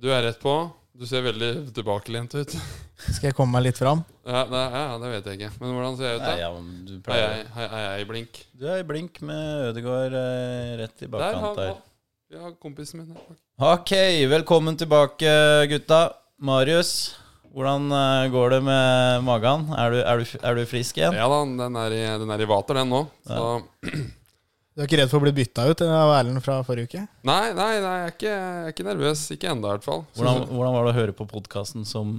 Du er rett på. Du ser veldig tilbakelent ut. Skal jeg komme meg litt fram? Ja, nei, ja, det vet jeg ikke. Men hvordan ser jeg ut, Nei, da? ja, men du, Er pleier. jeg, er er jeg i blink? du er i blink med Ødegaard eh, rett i Der bakkant har der. ja, kompisen min. her. Ok, velkommen tilbake, gutta. Marius, hvordan eh, går det med magen? Er du, er du, er du frisk igjen? Ja da, den er i, den er i vater, den nå. Så Du er ikke redd for å bli bytta ut av Erlend fra forrige uke? Nei, nei, nei jeg, er ikke, jeg er ikke nervøs. Ikke ennå, i hvert fall. Hvordan, hvordan var det å høre på podkasten som,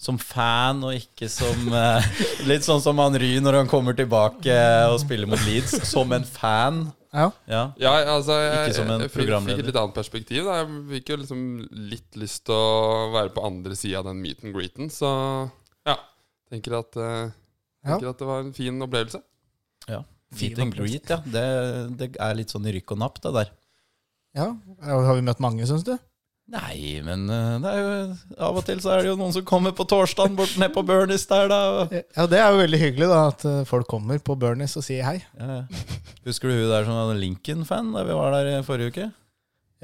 som fan, og ikke som eh, Litt sånn som han Ry når han kommer tilbake og spiller mot Leeds. Som en fan. Ja. Ja. Ja, altså jeg, Ikke som en jeg fikk, fikk et litt annet perspektiv. Da. Jeg fikk jo liksom litt lyst til å være på andre sida av den meet and greeten, så ja. Tenker at, eh, Ja. tenker at det var en fin opplevelse. ja. Meet and greet, ja. Det, det er litt sånn i rykk og napp, det der. ja. Har vi møtt mange, syns du? Nei, men eh, det er jo av og til så er det jo noen som kommer på torsdagen bort ned på Bernies der, da. Ja, det er jo veldig hyggelig da at eh, folk kommer på Bernies og sier hei. Ja. Husker du hun der som var Lincoln-fan da vi var der i forrige uke?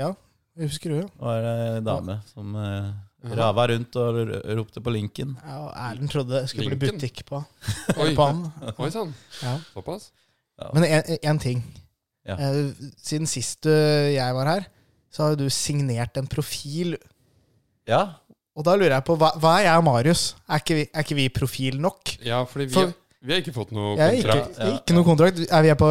Ja, jeg husker du jo. Det var ei dame som eh, rava rundt og ropte på Lincoln. Ja, og Erlend trodde det skulle bli butikk på, Oi, på han. oi sann. Ja. Såpass? Men én ting. Ja. Eh, Siden sist eh, jeg var her, så har jo du signert en profil. Ja, Og da lurer jeg på, hva, hva er jeg og Marius? Er ikke vi, er ikke vi profil nok? Ja, fordi vi, For- vi har ikke fått noe kontrakt. ikke. Ja, ikke noe kontrakt. Er vi er på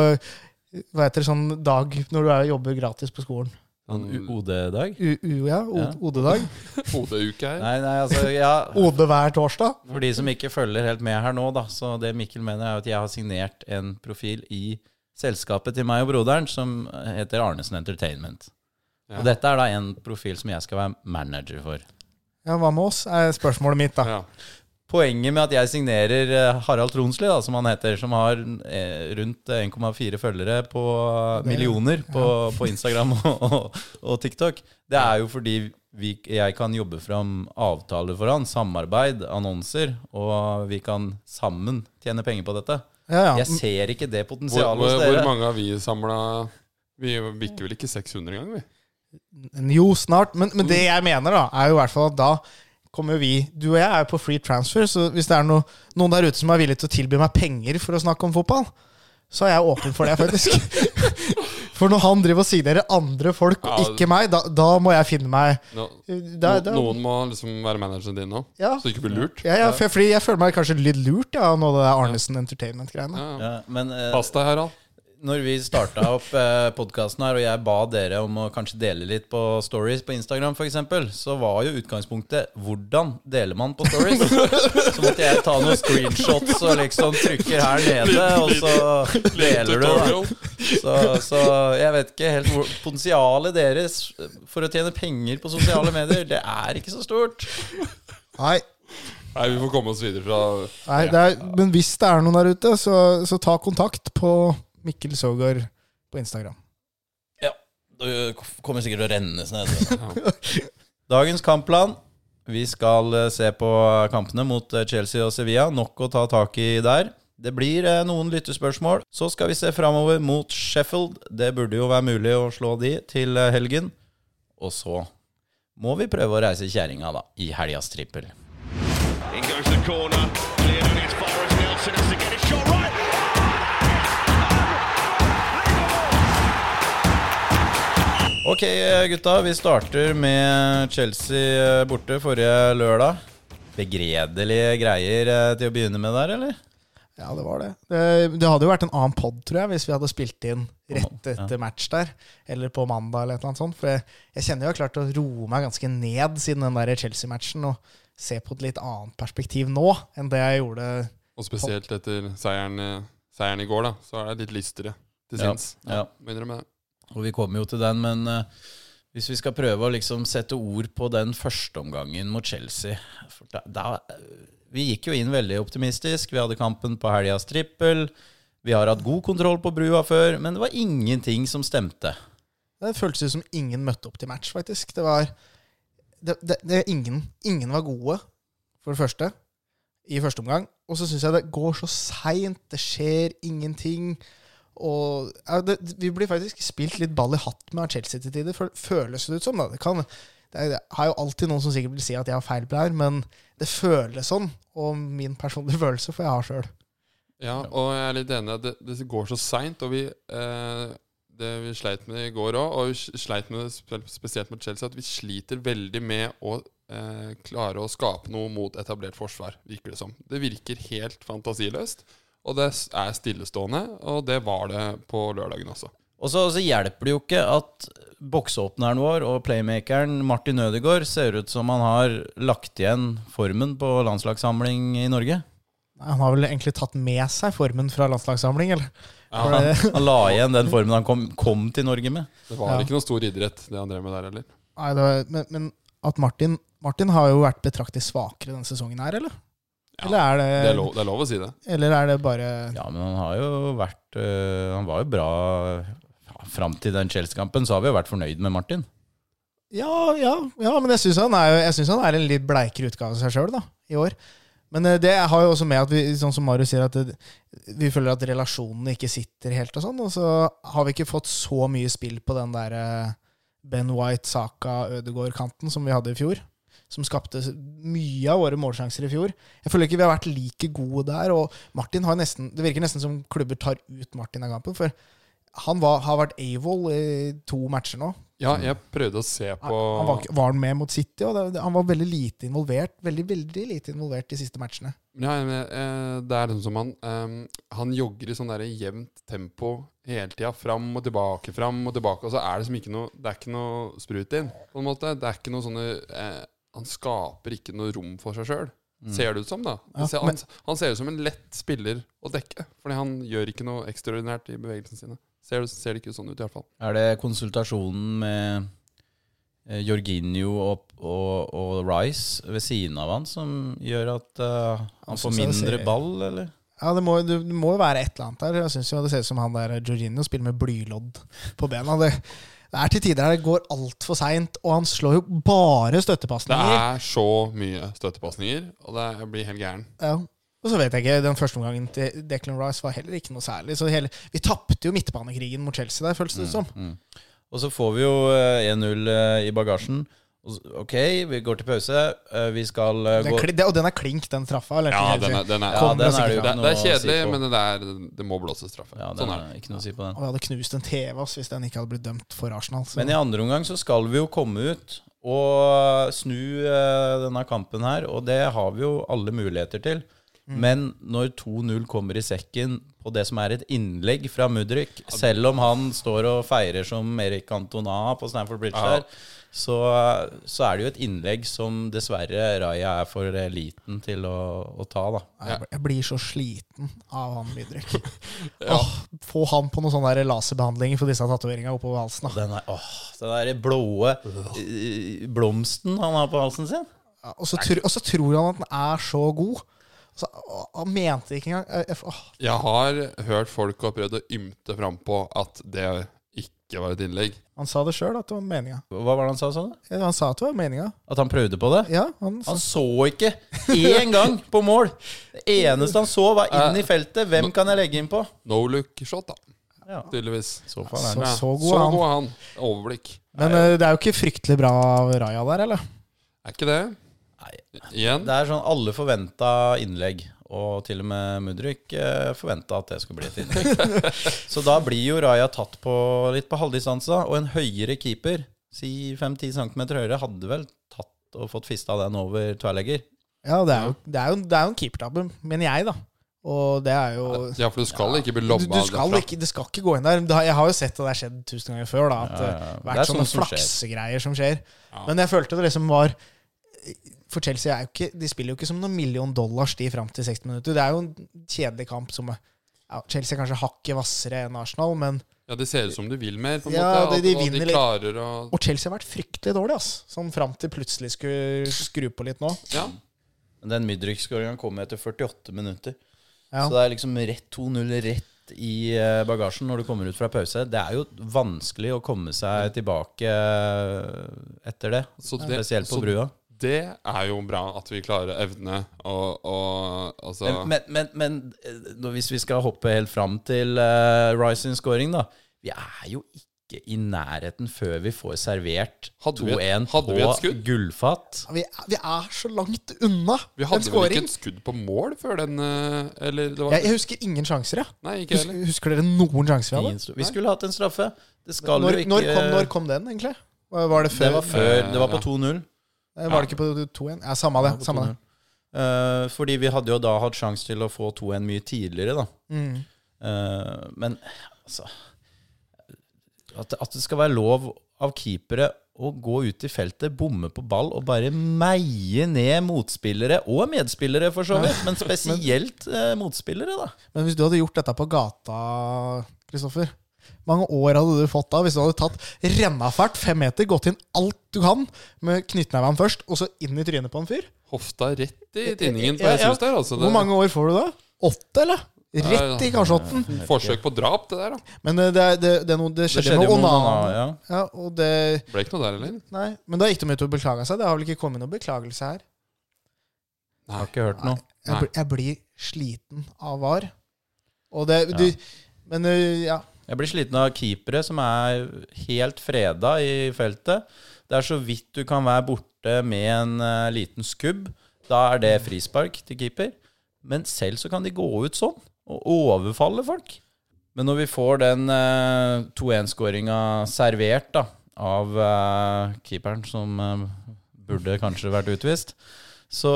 hva heter det, sånn dag når du er, jobber gratis på skolen? Sånn OD-dag. U, u, ja, OD-dag. OD-uke her. Nei, nei, altså, ja OD hver torsdag. For de som ikke følger helt med her nå, da, så det Mikkel mener, er at jeg har signert en profil i selskapet til meg og broderen, som heter Arnesen Entertainment. Ja. Og dette er da en profil som jeg skal være manager for. Ja, hva med oss, er spørsmålet mitt, da. Ja. Poenget med at jeg signerer eh, Harald Tronsli, da, som han heter, som har eh, rundt 1,4 følgere på Det- millioner på, på Instagram og, og, og TikTok, det er jo fordi vi, jeg kan jobbe fram avtaler for han, samarbeid, annonser, og vi kan sammen tjene penger på dette. Ja, ja. Jeg ser ikke det potensialet hvor, hos hvor mange har vi samla Vi bikker vel ikke 600 engang, vi? Jo, snart. Men, men det jeg mener, da, er jo i hvert fall at da kommer jo vi Du og jeg er jo på free transfer, så hvis det er no, noen der ute som er villig til å tilby meg penger for å snakke om fotball, så er jeg åpen for det, faktisk. For når han driver og signerer andre folk, og Ja. ikke meg, da, da må jeg finne meg no, da, da, noen må liksom være manageren din nå, Ja. så du ikke blir lurt. ja, ja, for, fordi jeg føler meg kanskje litt lurt ja, av noe av det Arnesen Entertainment-greiene. Ja. Ja, men uh, Pass deg, Harald. Når vi starta opp eh, podkasten her, og jeg ba dere om å kanskje dele litt på stories på Instagram f.eks., så var jo utgangspunktet hvordan deler man på stories? Så måtte jeg ta noen screenshots og liksom trykker her nede, og så deler du. da så, så jeg vet ikke helt hvor Potensialet deres for å tjene penger på sosiale medier, det er ikke så stort. Nei, Nei, vi får komme oss videre fra nei det er, men hvis det er noen der ute, så, så ta kontakt på Mikkel Sogar på Instagram. Ja. Det kommer sikkert til å renne ned. ja. Dagens kampplan. Vi skal eh, se på kampene mot eh, Chelsea og Sevilla. Nok å ta tak i der. Det blir eh, noen lyttespørsmål. Så skal vi se framover mot Sheffield. Det burde jo være mulig å slå de til helgen. Og så må vi prøve å reise kjerringa, da, i helgas trippel. In goes the corner. Ok, eh, gutta. Vi starter med Chelsea eh, borte forrige lørdag. Begredelige greier eh, til å begynne med der, eller? Ja, det var det. det. Det hadde jo vært en annen pod, tror jeg, hvis vi hadde spilt inn rett etter match der. Eller på mandag, eller et eller annet sånt. For jeg, jeg kjenner jeg har klart å roe meg ganske ned siden den der Chelsea-matchen, og se på et litt annet perspektiv nå enn det jeg gjorde Og spesielt etter seieren, seieren i går, da, så er det litt lystere til Ja, sinns. ja. Begynner med det. Og vi kommer jo til den, men uh, hvis vi skal prøve å liksom sette ord på den førsteomgangen mot Chelsea da, da, Vi gikk jo inn veldig optimistisk. Vi hadde kampen på helgas trippel. Vi har hatt god kontroll på brua før, men det var ingenting som stemte. Det føltes ut som ingen møtte opp til match, faktisk. Det var det, det, det, ingen, ingen var gode, for det første, i første omgang. Og så syns jeg det går så seint. Det skjer ingenting. Og ja, det, Vi blir faktisk spilt litt ball i hatt med av Chelsea til tider, føles det ut som. da. Det kan, det, har jo alltid noen som sikkert vil si at jeg har feil på det her, men det føles sånn. Og min personlige følelse får jeg ha sjøl. Ja, og jeg er litt enig. Det, det går så seint, og vi eh, vi sleit med i går òg, og vi sleit med det spesielt mot Chelsea, at vi sliter veldig med å eh, klare å skape noe mot etablert forsvar, virker det som. Det virker helt fantasiløst, og det er stillestående, og det var det på lørdagen også. Og så, så hjelper det jo ikke at boksåpneren vår og playmakeren Martin Ødegaard ser ut som han har lagt igjen formen på landslagssamling i Norge. Han har vel egentlig tatt med seg formen fra landslagssamling, eller? Ja, han, Han la igjen den formen han kom, kom til Norge med. Det var Ja. ikke noe stor idrett, det han drev med der heller. Nei, det var, men, men at Martin Martin har jo vært betraktelig svakere denne sesongen her, eller? Ja, eller, er det, Det er, lov, det er lov å si det. eller er det bare Ja, men han har jo vært øh, Han var jo bra ja, Fram til den Chelsea-kampen så har vi jo vært fornøyd med Martin. Ja, ja, ja men jeg syns han, han er en litt bleikere utgave av seg sjøl i år. Men eh, det har jo også med at vi, sånn som Marius sier, at det, vi føler at relasjonene ikke sitter helt og sånn. Og så har vi ikke fått så mye spill på den der eh, Ben White, Saka, Ødegaard-kanten som vi hadde i fjor. Som skapte mye av våre målsjanser i fjor. Jeg føler ikke vi har vært like gode der. Og Martin har nesten, det virker nesten som klubber tar ut Martin av kampen. For han var, har vært Avold i to matcher nå. Ja, jeg prøvde å se på Han, var, var han med mot City, og det, han var veldig lite involvert Veldig, veldig lite involvert de siste matchene. Ja, eh, det er liksom som han eh, Han jogger i sånn der jevnt tempo hele tida. Fram og tilbake, fram og tilbake. Og så er det som ikke noe Det er ikke noe sprut inn, på en måte. Det er ikke noe sånne eh, Han skaper ikke noe rom for seg sjøl. Ser det ut som, da. Ja, ser, men- han, han ser ut som en lett spiller å dekke. Fordi han gjør ikke noe ekstraordinært i bevegelsene sine. Ser, ser det ikke sånn ut, i hvert fall. Er det konsultasjonen med eh, Jorginho og, og, og Rice ved siden av han som gjør at uh, han får mindre ball, eller? Ja, det må, det må jo være et eller annet der. Jeg synes jo Det ser ut som han der Jorginho spiller med blylodd på bena. Det, det er til tider her det går altfor seint, og han slår jo bare Det er så mye støttepasninger, og det blir helt gæren. Ja. Og så vet jeg ikke, Den første omgangen til Declan Rice var heller ikke noe særlig. Så hele, Vi tapte jo midtbanekrigen mot Chelsea der, føles det som. Mm. Og så får vi jo eh, 1-0 eh, i bagasjen. Ok, vi går til pause. Eh, Vi skal eh, Den, gå kli- og den er klink, den straffa. Eller, Ja, den er, den er, Ja, den det er det det, er å si men det, er, det må blåses straffe. Ja, den sånn er det. ikke noe å si på den. Og vi hadde knust en TV ass, hvis den ikke hadde blitt dømt for Arsenal. Så. Men i andre omgang så skal vi jo komme ut og snu eh, denne kampen her, og det har vi jo alle muligheter til. Men når 2-0 kommer i sekken på det som er et innlegg fra Mudrik, selv om han står og feirer som Erik Cantona på Stanford Bridge Ja. der, så, så er det jo et innlegg som dessverre Raja er for liten til å, å ta, da. Jeg, jeg blir så sliten av han Mydrek. Åh, få han på noen sånne laserbehandlinger for disse tatoveringene oppover halsen. Da. Den, er, åh, den der blåe blomsten han har på halsen sin. Ja, og, så tr og så tror han at den er så god. Så, han mente ikke engang jeg- jeg- Jeg har hørt folk har prøvd å ymte frampå at det ikke var et innlegg. Han sa det sjøl, at det var meninga. Hva var det han sa? sånn? Ja, han sa at det var meninga. At han prøvde på det? Ja, han, Han så ikke én gang på mål! Det eneste han så, var inn i feltet. Hvem kan jeg legge inn på? No look shot, da. Ja. Tydeligvis. Så fall Så- så god så er han. han. Overblikk. Men Nei. det er jo ikke fryktelig bra av Raja der, eller? Er ikke det? Nei. Igjen? Det er sånn alle forventa innlegg. Og til og med Mudrik eh, forventa at det skulle bli et innlegg. Så da blir jo Raja tatt på litt på halvdistanse, da. Og en høyere keeper, si 5-10 cm høyere, hadde vel tatt og fått fista den over tverrlegger. Ja, det er jo, det er jo, det er jo en keepertabbe, mener jeg, da. Og det er jo Ja, for du skal ikke bli lobba du skal ikke, det skal ikke gå inn der. Jeg har jo sett at det har skjedd tusen ganger før. da At Ja, ja, ja. det har er vært sånne som skjer. flaksegreier som skjer. Ja. Men jeg følte det liksom var For Chelsea er jo ikke De spiller jo ikke som noen million dollars de fram til 60 minutter. Det er jo en kjedelig kamp som ja, Chelsea er kanskje hakket hvassere enn Arsenal, men Ja, det ser ut som de vil mer, på en Ja, måte. de- de og, de klarer å Og Chelsea har vært fryktelig dårlig, ass. Sånn fram til plutselig skulle skru på litt nå. Ja. Men den Mydrik-skåringa kom etter 48 minutter. Ja. Så det er liksom rett 2-0 rett i eh, bagasjen når du kommer ut fra pause. Det er jo vanskelig å komme seg tilbake eh, etter det. Det, Spesielt på brua. Det er jo bra at vi klarer evne å å- Altså Men, men, men, men eh, hvis vi skal hoppe helt fram til uh, Rising scoring, da. Vi er jo ikke i nærheten før vi får servert Hadde vi et- 2-1 hadde vi et på gullfat. Vi, vi er så langt unna Vi en hadde vel ikke scoring. et skudd på mål før den eh, Eller det var Jeg, jeg husker ingen sjanser, jeg. Nei, ikke Husker, husker dere noen sjanser vi hadde? Vi skulle hatt en straffe. Det skal Når, jo ikke når, kom, når kom den, egentlig? Var var det før? Det var før. Det var på 2-0. Eh, Var det ikke på 2-1? Ja, samme det. Ja, Samme det. 2-0. Eh, fordi vi hadde jo da hatt sjanse til å få 2-1 mye tidligere, da. Mm. Uh, men altså at, det- at det skal være lov av keepere å gå ut i feltet, bomme på ball og bare meie ned motspillere, og medspillere for så vidt, men spesielt uh, motspillere, da. Men hvis du hadde gjort dette på gata, Kristoffer mange år hadde du fått da hvis du hadde tatt rennafart fem meter, gått inn alt du kan med knyttneven først, og så inn i trynet på en fyr? Hofta rett i tinningen på Ja, ja. Der. Altså, det, Hvor mange år får du da? Åtte, eller? Rett i kasjotten. Forsøk på drap, det der, da. Men eh, det, det, det, noe, det Det skjedde, skjedde Onana. Onana, ja. Ja, og det Ble ikke noe der, eller? Nei, men da gikk de ut og beklaga seg. Det har vel ikke kommet noe beklagelse her? Jeg har ikke hørt noe. Jeg, jeg blir sliten av VAR. Og det du, Men eh, ja. Jeg blir sliten av keepere som er helt freda i feltet. Det er så vidt du kan være borte med en uh, liten skubb. Da er det frispark til keeper. Men selv så kan de gå ut sånn og overfalle folk. Men når vi får den uh, 2-1-skåringa servert da, av uh, keeperen, som eh, burde kanskje vært utvist, så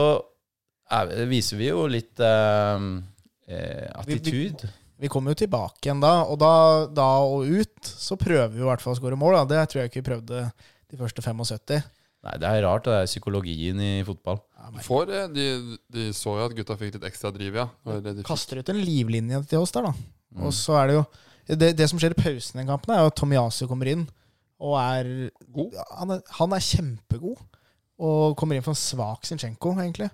er, viser vi jo litt eh, eh, attitude. Vi kommer jo tilbake igjen da, og da, da og ut så prøver vi i hvert fall å skåre mål. Da. Det tror jeg ikke vi prøvde de første 75. Nei, det er rart, det er psykologien i fotball. Du får, eh, de, de så jo at gutta fikk litt ekstra driv, ja. De. Kaster ut en livlinje til oss der, da. Og så er det jo Det, det som skjer i pausen i den kampen, er jo at Tomiyasu kommer inn og er God. Han er, han er kjempegod. Og kommer inn for en svak Zinchenko, egentlig.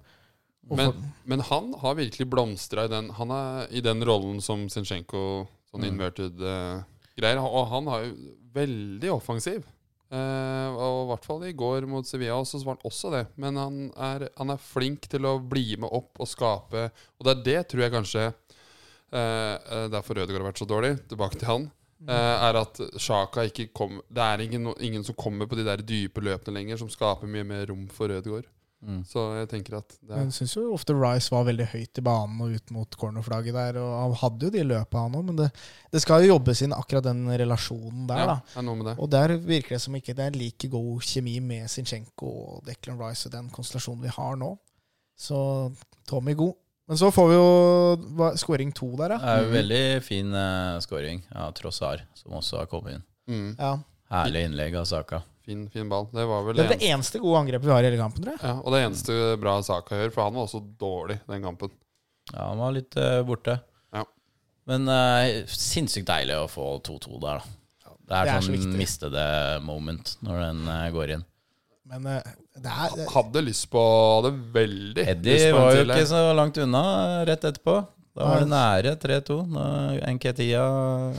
Men, men han har virkelig blomstra i den Han er i den rollen som Zinchenko, sånn inverted uh, greier. Og han er jo veldig offensiv. Uh, og i hvert fall i går mot Sevilla også, så var han også det. Men han er, han er flink til å bli med opp og skape. Og det er det, tror jeg kanskje eh, eh, Derfor Rødegård har vært så dårlig. Tilbake til han. Uh, er at Sjaka ikke kom Det er ingen, ingen som kommer på de der dype løpene lenger, som skaper mye mer rom for Rødegaard. Mm. Så jeg tenker at det er jeg syns jo ofte Rice var veldig høyt i banen og ut mot cornerflagget der. Og han hadde jo de løpa, han òg, men det, det skal jo jobbes inn akkurat den relasjonen der, ja, da. er noe med det. Og der virker det som ikke det er like god kjemi med Zinchenko og Declan Rice og den konstellasjonen vi har nå. Så Tommy god. Men så får vi jo scoring to der, Det er jo veldig fin uh, scoring av Trossar, som også har kommet inn. Mm. Ja. Herlig innlegg av Saka. Fin, fin ball. Det var vel Det det, er det eneste gode angrepet vi har i hele kampen, tror jeg. Ja, og det eneste bra Saka gjør, for han var også dårlig den kampen. Ja, han var litt uh, borte. Ja. Men uh, sinnssykt deilig å få 2-2 der, da. Det er, det er sånn så mistede moment når den uh, går inn. Men det er det, Hadde lyst på Hadde veldig lyst Eddie på en var jo ikke så langt unna rett etterpå. Da var det nære 3-2. når Nketia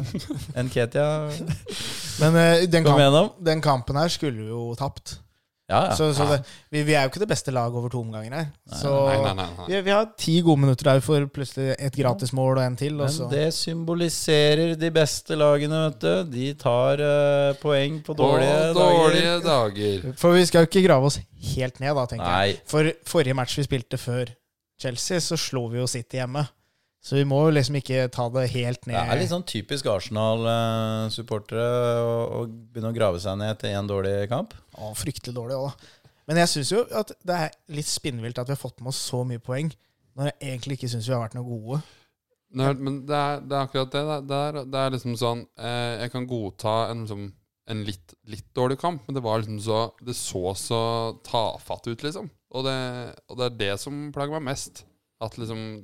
Nketia Men uh, den, kamp, den kampen her skulle vi jo tapt. Ja, ja. Så, så det, vi, vi er jo ikke det beste laget over to omganger her. Så Nei, nei, nei, nei. Vi, vi har ti gode minutter der for plutselig et gratismål og en til. Og så. Men det symboliserer de beste lagene, vet du. De tar uh, poeng på På dårlige, dårlige dager. dager. For vi skal jo ikke grave oss helt ned, da, tenker jeg. For forrige match vi spilte før Chelsea, så slo vi jo City hjemme. Så vi må jo liksom ikke ta det helt ned. Det er litt sånn typisk Arsenal-supportere å, å begynne å grave seg ned etter én dårlig kamp. Å, fryktelig dårlig òg. Men jeg syns jo at det er litt spinnvilt at vi har fått med oss så mye poeng, når jeg egentlig ikke syns vi har vært noe gode. Nei, men det er, det er akkurat det. Det er- Det er, er liksom sånn eh, Jeg kan godta en, liksom, en litt, litt dårlig kamp, men det var liksom så Det så så tafatt ut, liksom. Og det, og det er det som plager meg mest. At liksom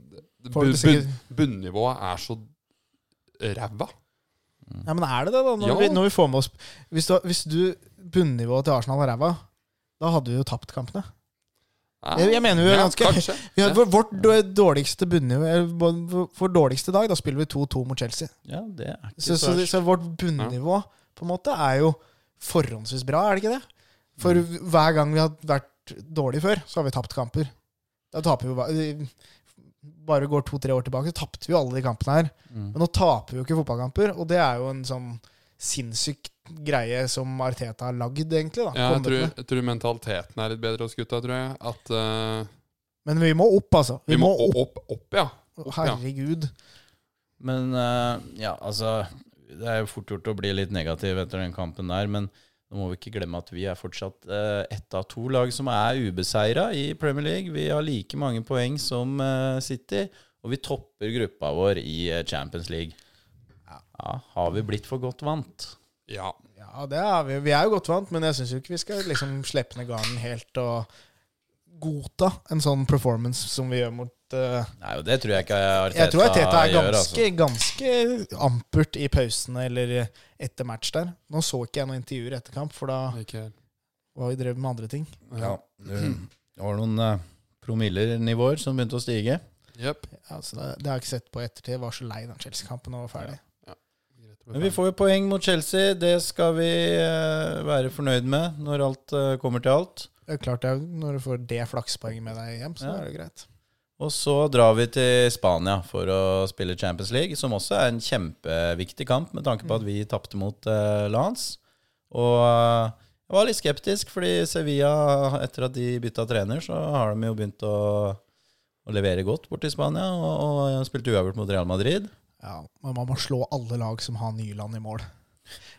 Bunnivået er så ræva. Ja, men er det det, da? Når, Ja. vi, når vi får med oss Hvis du, hvis du bunnivået til Arsenal er ræva, da hadde vi jo tapt kampene. Jeg, jeg mener vi er ganske ja, vi har. Vårt dårligste bunnivå vår- dårligste dag, da spiller vi 2-2 mot Chelsea. Ja, det er ikke Så, så, så, så vårt bunnivå på en måte er jo forhåndsvis bra, er det ikke det? For hver gang vi har vært dårlige før, så har vi tapt kamper. Da taper vi jo Bare går to-tre år tilbake, så tapte vi jo alle de kampene her. Mm. Men nå taper vi jo ikke fotballkamper, og det er jo en sånn sinnssykt greie som Arteta har lagd, egentlig. da. Ja, jeg tror, jeg tror mentaliteten er litt bedre hos gutta, tror jeg. At uh, Men vi må opp, altså. vi, må opp, opp, opp ja. opp. Herregud. Men uh, ja, altså Det er jo fort gjort å bli litt negativ etter den kampen der, men nå må vi ikke glemme at vi er fortsatt uh, ett av to lag som er ubeseira i Premier League. Vi har like mange poeng som eh, City, og vi topper gruppa vår i eh, Champions League. Ja, Har vi blitt for godt vant? ja. Ja, det er vi. Vi er jo godt vant, men jeg syns ikke vi skal liksom slippe ned garden helt og godta en sånn performance som vi gjør mot uh, Nei, det tror jeg ikke Arteta Jeg tror Arteta er gjør. Altså. ganske ampert i pausene eller etter match der. Nå så ikke jeg noen intervjuer etter kamp, for da Ikke var vi drevet med andre ting. Ja, det det var noen uh, promiller-nivåer som begynte å stige. Jepp. Ja, så det, det har jeg ikke sett på ettertid. Jeg var så lei den Chelsea-kampen og var ferdig. Men vi får jo poeng mot Chelsea. Det skal vi eh, være fornøyd med når alt eh, kommer til alt. Det er klart det er, Når du får det flakspoenget med deg hjem, så Ja. er det greit. Og så drar vi til Spania for å spille Champions League, som også er en kjempeviktig kamp med tanke på at vi tapte mot uh, Lance. Og uh, jeg var litt skeptisk, fordi Sevilla, etter at de bytta trener, så har de jo begynt å, å levere godt bort til Spania, og, og spilte uavgjort mot Real Madrid. Ja, Men man må slå alle lag som har Nyland i mål.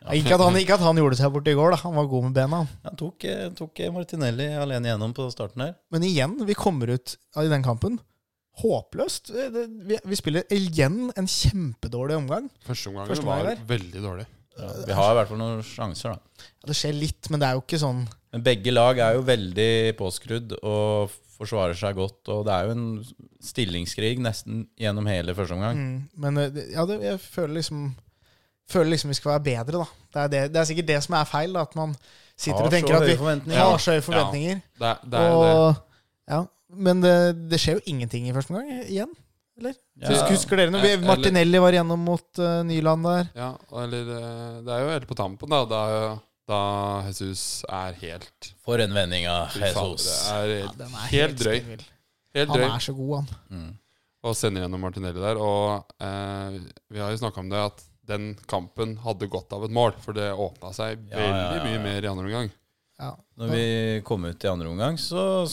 Ja, ikke, at han, ikke at han gjorde seg borti i går, da. Han var god med bena. han. Han tok, eh, tok Martinelli alene gjennom på starten her. Men igjen, vi kommer ut i den kampen håpløst. Det- Vi, vi spiller igjen en kjempedårlig omgang. Første omgangen var omgang veldig dårlig. Vi har i hvert fall noen sjanser, da. Ja, det skjer litt, men det er jo ikke sånn Men begge lag er jo veldig påskrudd og forsvarer seg godt. Og det er jo en stillingskrig nesten gjennom hele første omgang. mm, Men eh, ja, det, jeg føler liksom Føler liksom vi skal være bedre, da. Det er, det, det er sikkert det som er feil, da, at man sitter Har og tenker at vi har så høye forventninger. Det, er- det er det. og, ja, men det, det skjer jo ingenting i første omgang igjen. Eller? Ja. Husk- Husker dere når Eller- Martinelli var igjennom mot uh, Nyland der? Ja, eller eh, Det er jo helt på tampen, da. Da, da Jesus er helt For en vending av Jesus. Det er helt, ja, er helt drøy. spinnvill. Helt Han er så god, han. Mm. Og sender gjennom Martinelli der. Og eh, vi har jo snakka om det at den kampen hadde godt av et mål, for det åpna seg Ja, veldig ja, ja, mye mer i andre omgang. Ja. Når vi kom ut i andre omgang, så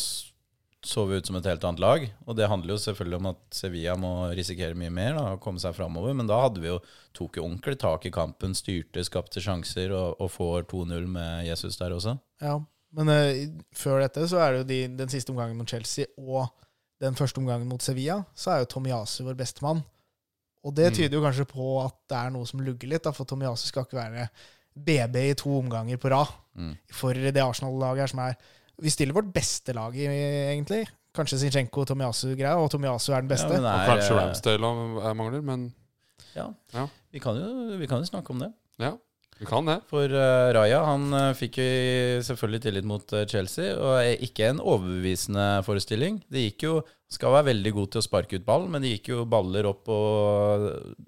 så vi ut som et helt annet lag. Og det handler jo selvfølgelig om at Sevilla må risikere mye mer da, og komme seg framover. Men da hadde vi jo tok jo ordentlig tak i kampen, styrte, skapte sjanser og, og får 2-0 med Jesus der også. Ja, men uh, før dette så er det jo de, den siste omgangen mot Chelsea og den første omgangen mot Sevilla, så er jo Tomiyasu vår bestemann. Og det Mm. tyder jo kanskje på at det er noe som lugger litt, da, for Tomiyasu skal ikke være BB i to omganger på rad Mm. for det Arsenal-laget her som er Vi stiller vårt beste lag, i, egentlig. Kanskje Zinchenko og Tomiasu-greia, og Tomiasu er den beste. Ja, er, Og kanskje eh, Ramsdale er mangler, men Ja. Ja. Vi, kan jo, vi kan jo snakke om det. ja, vi kan det. For uh, Raja han eh, fikk jo selvfølgelig tillit mot eh, Chelsea, og er ikke en overbevisende forestilling. Det gikk jo Skal være veldig god til å sparke ut ball, men det gikk jo baller opp på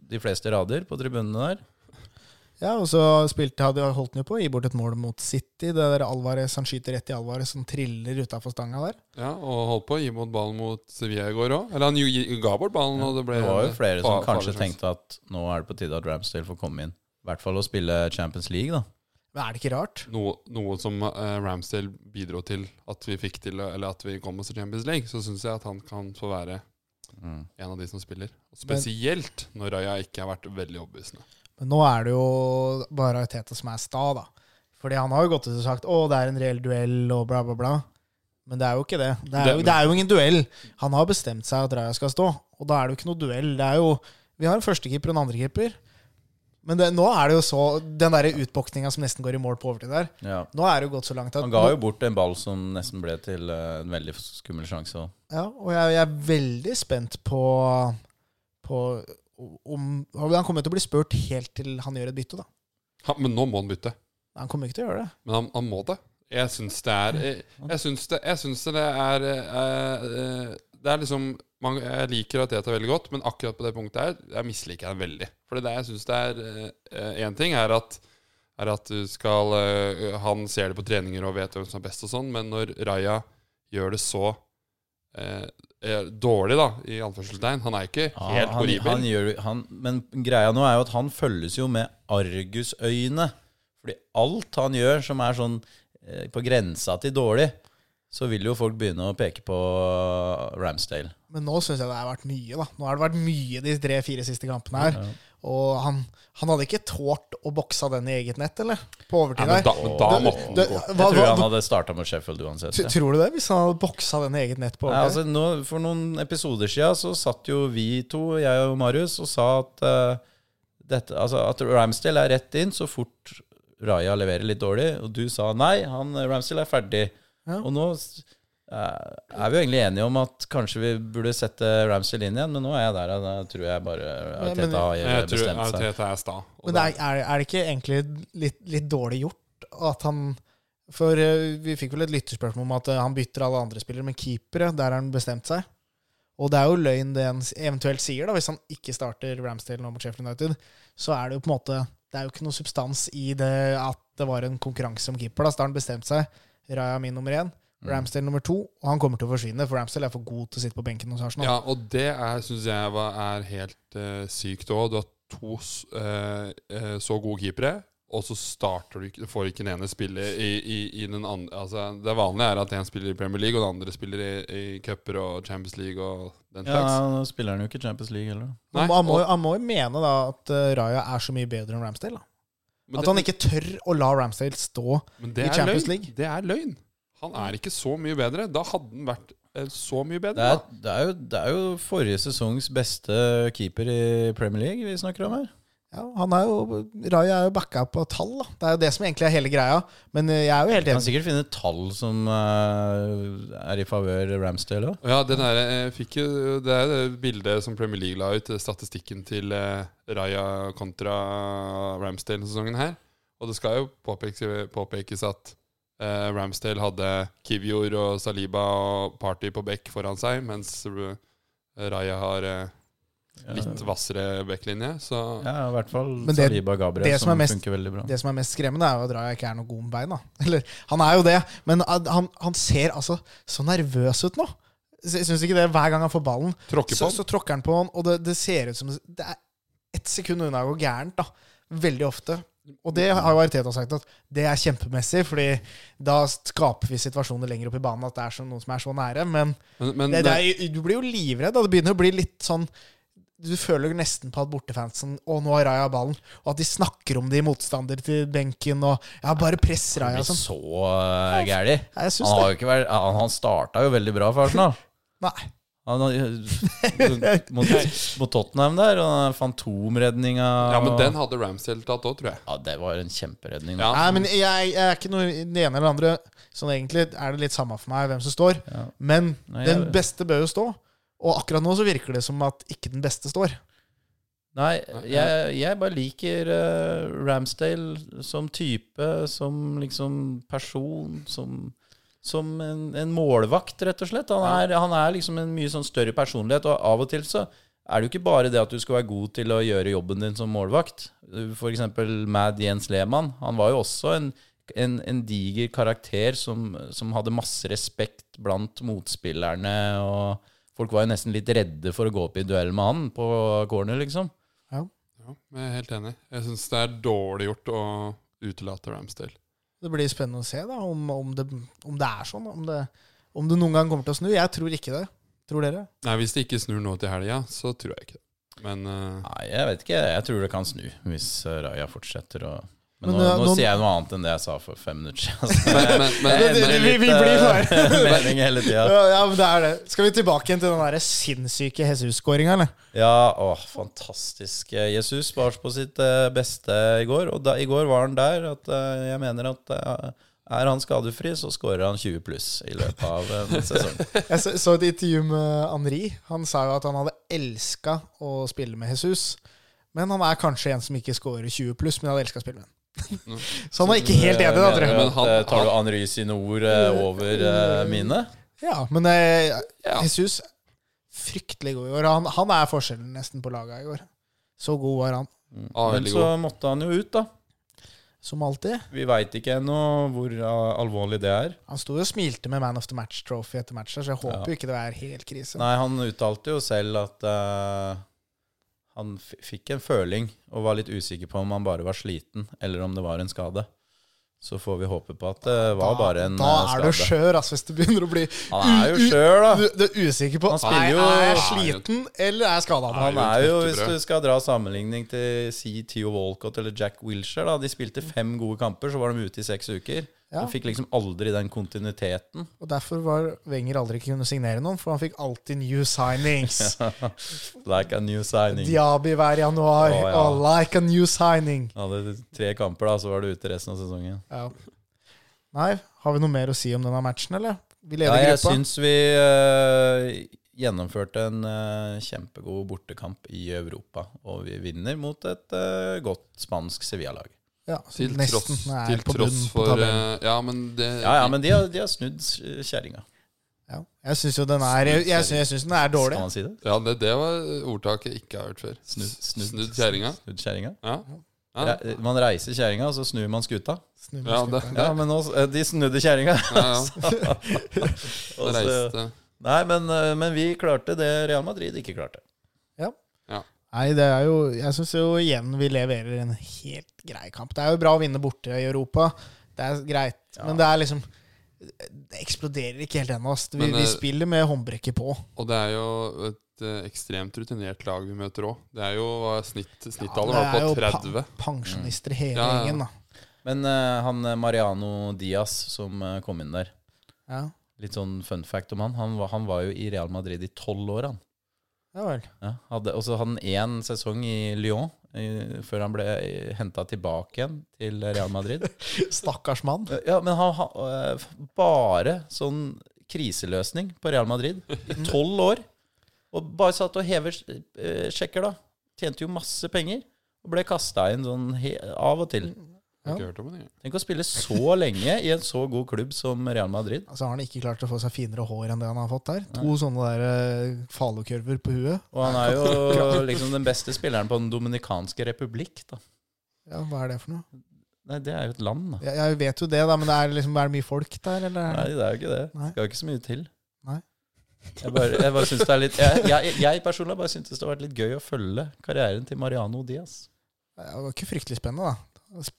de fleste rader på tribunene der. Ja, og så spilte, hadde holdt han jo på å gi bort et mål mot City. Det der Alvarez, Han skyter rett i Alvarez, som triller utafor stanga der. Ja, Og holdt på å gi bort ballen mot Sevilla i går òg. Eller han ga bort ballen, og det ble Det var jo flere som kanskje tenkte at nå er det på tide at Ramsdale får komme inn. I hvert fall å spille Champions League, da. Men er det ikke rart? noe, noe som uh, Ramsdale bidro til at vi fikk til Eller at vi kom oss til Champions League, så syns jeg at han kan få være Mm. en av de som spiller. Og spesielt når Raja ikke har vært veldig overbevisende. Men nå er det jo bare Teta som er sta, da. Fordi han har jo gått ut og sagt 'Å, det er en reell duell', og bla, bla, bla. Men det er jo ikke det. Det er, jo, Det- er jo ingen duell. Han har bestemt seg at Raja skal stå, og da er det jo ikke noe duell. Det er jo Vi har en førstekeeper og en andrekeeper. Men det, nå er det jo så Den derre utbokninga som nesten går i mål på overtid der, Ja. nå er det jo gått så langt at Han ga jo bort en ball som nesten ble til eh, en veldig skummel sjanse. Ja, og jeg, jeg er veldig spent på, på om Han kommer til å bli spurt helt til han gjør et bytte, da. Ha, men nå må han bytte. Han kommer ikke til å gjøre det. Men han, han må det. Jeg syns det er Jeg, jeg syns det, jeg syns det er eh, eh, Det er liksom man, Jeg liker Ateta veldig godt, men akkurat på det punktet her Jeg misliker jeg veldig. For det jeg syns det er Én ting er at er at du skal eh, Han ser det på treninger og vet hvem som er best og sånn, men når Raja gjør det så eh, eh, dårlig, da, i anførselstegn Han er ikke Ja, helt han, horribel. han gjør, han, men greia nå er jo at han følges jo med argusøyne. Fordi alt han gjør som er sånn eh, på grensa til dårlig, så vil jo folk begynne å peke på Ramsdale. Men nå syns jeg det har vært mye, da. Nå har det vært mye de tre-fire siste kampene her. Og han, han hadde ikke tålt å bokse den i eget nett, eller? På Ja, overtid der. da, men da Det- måtte han gå. Jeg tror hva- han hadde starta med Sheffield uansett. Ja. Tror du det? Hvis han hadde boksa den i eget nett på Nei, Ja, altså nå, For noen episoder siden så satt jo vi to, jeg og Marius, og sa at, uh, dette, altså, at Ramsdale er rett inn så fort Raja leverer litt dårlig. Og du sa nei, han, Ramsdale er ferdig. Ja. Og nå eh, er vi jo egentlig enige om at kanskje vi burde sette Ramsdale inn igjen, men nå er jeg der. Da tror jeg bare Arteta har bestemt seg. Arteta er sta. Men det er, er, det ikke egentlig litt, litt dårlig gjort at han For eh, vi fikk vel et lytterspørsmål om at eh, han bytter alle andre spillere, men keepere, der har han bestemt seg. Og det er jo løgn det han eventuelt sier, da, hvis han ikke starter Ramsdale nå mot Sheffield United. Så er det jo på en måte Det er jo ikke noe substans i det at det var en konkurranse om keeper. Da, så da har han bestemt seg. Raja min nummer én, Ramsdale nummer to, og han kommer til å forsvinne, for Ramsdale er for god til å sitte på benken hos Arsenal. Ja, og det syns jeg var, er helt uh, sykt òg. Du har to uh, så gode keepere, og så starter du ikke får ikke den ene spille i, i, i den andre altså, Det vanlige er at en spiller i Premier League, og den andre spiller i, i cuper og Champions League og den Ja, slags. nå spiller han jo ikke Champions League heller. Nei, han, må- han, må, og- han må jo mene da at uh, Raja er så mye bedre enn Ramsdale. Da. At det- han ikke tør å la Ramsdale stå i Champions løgn. League. Det er løgn. Han er ikke så mye bedre. Da hadde han vært eh, så mye bedre. Det er, det, er jo, det er jo forrige sesongs beste keeper i Premier League vi snakker om her. Ja, han er jo, Raja er jo backa på tall. Da. Det er jo det som egentlig er hele greia. Men eh, jeg er jo helt Du kan sikkert finne tall som eh, er i favør Ramsdale òg. Ja, den der, fikk jo, Det er det bildet som Premier League la ut, statistikken til Raja kontra Ramsdale-sesongen her. Og det skal jo påpekes, påpekes at eh, Ramsdale hadde Kivior og Saliba og Party på bekk foran seg, mens eh, Raja har eh, litt hvassere bekklinje. Så Ja, i hvert fall Men det- Saliba Gabriel, det som, som mest- funker veldig bra. Det som er mest skremmende, er jo at Raja ikke er noe god med bein. Da. Eller, han er jo det, men han, han ser altså så nervøs ut nå. Jeg syns ikke det hver gang han får ballen. tråkker Så, så tråkker han på han, og det, det ser ut som Det er ett sekund unna å gå gærent. da Veldig ofte. Og det har jo Ariteta sagt at det er kjempemessig, Fordi da skaper vi situasjoner lenger opp i banen at det er noen noe som er så nære. Men, Men, men det, det er, du blir jo livredd. og Det begynner å bli litt sånn Du føler nesten på at bortefansen Å, nå har Raja ballen. Og at de snakker om det i motstander til benken. Og ja, bare press Raja. Sånn. så uh, gæli. Ja, Han, har vært, han, han starta jo veldig bra for Arsenal. Nei. Han, mot, mot Tottenham der, og fantomredninga ja, men den hadde Ramsdale tatt òg, tror jeg. Ja, det var en kjemperedning. Ja. Nei, men jeg, jeg er ikke noe det ene eller det andre. Sånn egentlig er det litt samme for meg hvem som står. Ja. Men Nei, den jeg- beste bør jo stå. Og akkurat nå så virker det som at ikke den beste står. Nei, jeg, jeg bare liker uh, Ramsdale som type, som liksom person, som, som en, en målvakt, rett og slett. Han er, han er liksom en mye sånn større personlighet, og av og til så er det jo ikke bare det at du skal være god til å gjøre jobben din som målvakt. Eksempel Mad Jens Lehmann. Han var jo også en, en, en diger karakter som, som hadde masse respekt blant motspillerne, og folk var jo nesten litt redde for å gå opp i duell med han på corner, liksom. Ja, jeg er helt enig. Jeg syns det er dårlig gjort å utelate Ramsdale. Det blir spennende å se da om, om, det, om det er sånn. Om det, om det noen gang kommer til å snu. Jeg tror ikke det. Tror dere? Nei, Hvis det ikke snur nå til helga, så tror jeg ikke det. Men uh... Nei, jeg vet ikke. Jeg tror det kan snu hvis eh, Raja fortsetter å Men, Men, nå, nå nå- sier jeg noe annet enn det jeg sa for fem minutter siden. vi- vi litt, blir eh, bare- mening hele tida. Ja, men det er det. Skal vi tilbake igjen til den der sinnssyke Jesus-skåringa, eller? Ja, å, fantastisk. Jesus var på sitt eh, beste i går, og da, i går var han der at eh, jeg mener at er han skadefri, så skårer han 20 pluss i løpet av en sesong. Jeg så, så et intervju med Henri. Han sa jo at han hadde elska å spille med Jesus. Men han er kanskje en som ikke scorer 20 pluss, men hadde elska å spille med ham. så han var ikke helt enig, da, tror jeg. Men han- eh, Tar du Henry sine ord eh, over eh, mine? Ja, men eh, Jesus fryktelig god i år. Han, han er forskjellen nesten på laga i år. Så god var han. Ja, Men så god. måtte han jo ut, da. Som alltid. Vi veit ikke ennå hvor alvorlig det er. Han sto jo og smilte med Man of the Match Trophy etter matchen, så jeg håper Ja. ikke det er helt krise. Nei, han uttalte jo selv at uh, han f fikk en føling og var litt usikker på om han bare var sliten, eller om det var en skade. Så får vi håpe på at det var bare en da eh, er du skade. skjør, altså, hvis du begynner å bli Han er jo skjør, da. du, du er usikker på Nei, jo- Er jeg sliten, eller er jeg skada? Han er jo, hvis du skal dra sammenligning til si Theo Walcott eller Jack Wilshere, da. De spilte fem gode kamper, så var de ute i seks uker. Ja. Han fikk liksom aldri den kontinuiteten. Og derfor var Wenger aldri kunne signere noen, for han fikk alltid new signings. Like a new signing. Diaby hver januar. Oh, ja. Oh, like a new signing. Hadde tre kamper, da, så var du ute resten av sesongen. Ja. Nei, har vi noe mer å si om denne matchen, eller? Vi Ja, leder jeg gruppa. syns vi uh, gjennomførte en uh, kjempegod bortekamp i Europa. Og vi vinner mot et uh, godt spansk Sevilla-lag. Ja, Til tross, til tross for eh, Ja, men det Ja, ja, men de har, de har snudd eh, kjerringa. Ja. Jeg syns jo den er Jeg, jeg, syns den er dårlig. Skal man si det? Ja, det, det var ordtaket jeg ikke har hørt før. Snudd, snudd, Snudd kjerringa. Snudd kjerringa? Ja. Ja. Re- Man reiser kjerringa, og så snur man skuta. Snu Ja, skuta. det, det. Ja, men nå, eh, de snudde kjerringa. ja, ja. Nei, men, men vi klarte det Real Madrid ikke klarte. Nei, det er jo Jeg syns jo igjen vi leverer en helt grei kamp. Det er jo bra å vinne borte i Europa. Det er greit. Ja. Men det er liksom Det eksploderer ikke helt ennå. Vi, vi eh, spiller med håndbrekket på. Og det er jo et eh, ekstremt rutinert lag vi møter òg. Det er jo hva er snitt, Snittallet det er jo pa- Pensjonister hele Ja, ja. gjengen, da. Men uh, han Mariano Diaz som uh, kom inn der Ja. Litt sånn fun fact om han. Han var, han var jo i Real Madrid i tolv år, han. Ja vel. Ja, hadde, og så hadde han én sesong i Lyon i, før han ble henta tilbake igjen til Real Madrid. Stakkars mann. Ja, men han har eh, bare sånn kriseløsning på Real Madrid i tolv år. Og bare satt og hever eh, sjekker, da. Tjente jo masse penger. Og ble kasta inn sånn av og til. Har ikke hørt om det. Tenk å spille så lenge i en så god klubb som Real Madrid. Altså har han ikke klart å få seg finere hår enn det han har fått der. To sånne der uh, falokurver på huet. Og han er jo liksom den beste spilleren på Den dominikanske republikk, da. Ja, Hva er det for noe? Nei, det er jo et land, da. Jeg, jeg vet jo det, da, men det er, liksom, er det mye folk der, eller? Nei, det er jo ikke det. Nei. Skal jo ikke så mye til. Nei. Jeg bare, jeg bare synes det er litt Jeg, jeg, jeg personlig bare syntes det har vært litt gøy å følge karrieren til Mariano Diaz. Det var ikke fryktelig spennende, da.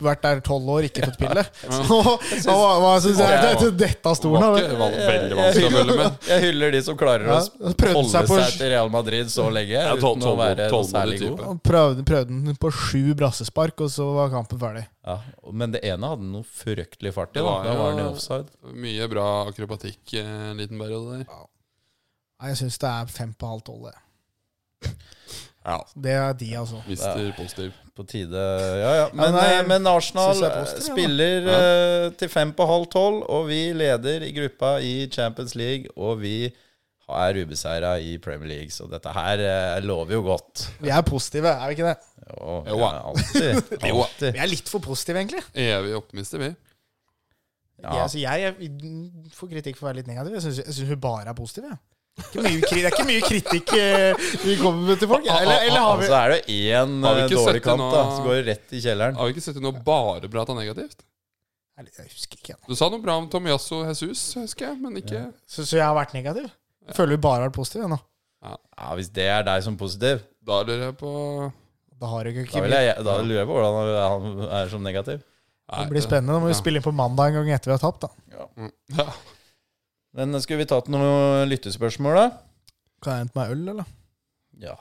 Vært der tolv år, ikke fått pille. Så, hva, hva syns jeg? Det, det, dette av stolen, var ikke val- veldig vanskelig å følge med. Jeg hyller de som klarer Ja, å holde seg på seg til Real Madrid så lenge Ja, tol- uten å være særlig god. Prøvde, prøvde den på sju brassespark, og så var kampen ferdig. Ja, men det ene hadde noe fryktelig fart i. Da, var da var han i offside. Mye bra akrobatikk eh, en liten periode der. Jeg syns det er fem på halv tolv. det. Ja. Det er de, altså. Mister positiv. På tide Ja, ja. Men, nei, eh, men Arsenal synes jeg er eh, positiv, ja, spiller eh, til fem på halv tolv, og vi leder i gruppa i Champions League, og vi er ubeseira i Premier League, så dette her eh, lover jo godt. Vi er positive, er vi ikke det? Jo, Jo, ja, alltid. Alltid. Vi er litt for positive, egentlig. Evig optimister, vi. Ja. Jeg, altså, jeg, jeg får kritikk for å være litt negativ. Jeg syns- Jeg syns hun bare er positiv. Jeg. Ikke mye, det er ikke mye kritikk eh, vi kommer med til folk. Eller, eller har vi Så er det én eh, dårlig kant, nå? da, så går det rett i kjelleren. Har vi ikke sett noe bare bra prata negativt? Jeg husker ikke. Du sa noe bra om Tomiasso Jesus, husker jeg, men ikke Så, så jeg har vært negativ? Jeg føler vi bare har vært positive nå. Ja, Hvis det er deg som positiv, Da lurer jeg på Da har det ikke da, vil jeg, da lurer jeg på hvordan han er som negativ. Det blir spennende. Da må vi Ja. spille inn på mandag en gang etter vi har tapt. da Mm. Ja. Men skulle vi tatt noen lyttespørsmål, da? Kan jeg hente meg øl, eller? Ja.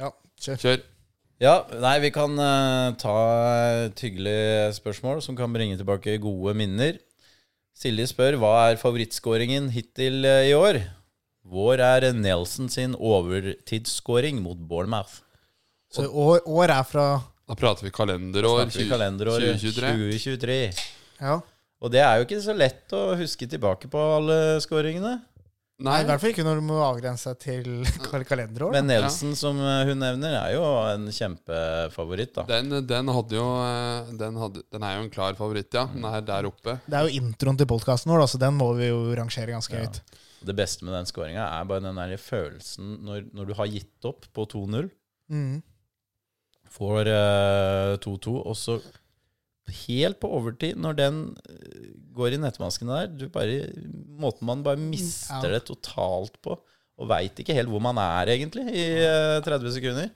Ja, kjør. Kjør. Ja, nei, vi kan uh, ta et hyggelig spørsmål som kan bringe tilbake gode minner. Silje spør hva er favorittskåringen hittil eh, i år. Vår er Nelson sin overtidsskåring mot Bournemouth. Så år, år er fra Da prater vi kalenderår Prater vi kalenderåret 2023. 2023. Ja. Og det er jo ikke så lett å huske tilbake på alle skåringene. Nei, I hvert fall ikke når du må avgrense deg til kal- kalenderår. Men Nelson, som eh, hun nevner, er jo en kjempefavoritt, da. den, den hadde jo eh, den, hadde, den er jo en klar favoritt, ja. Den er der oppe. Det er jo introen til podkasten vår, da, så den må vi jo rangere ganske Ja. høyt. Det beste med den skåringa er bare den der følelsen når, når du har gitt opp på 2-0, Mm. får eh, 2-2, og så helt på overtid, når den eh, går i nettmasken der du bare, Måten man bare mister Ja. det totalt på. Og veit ikke helt hvor man er, egentlig, i eh, 30 sekunder.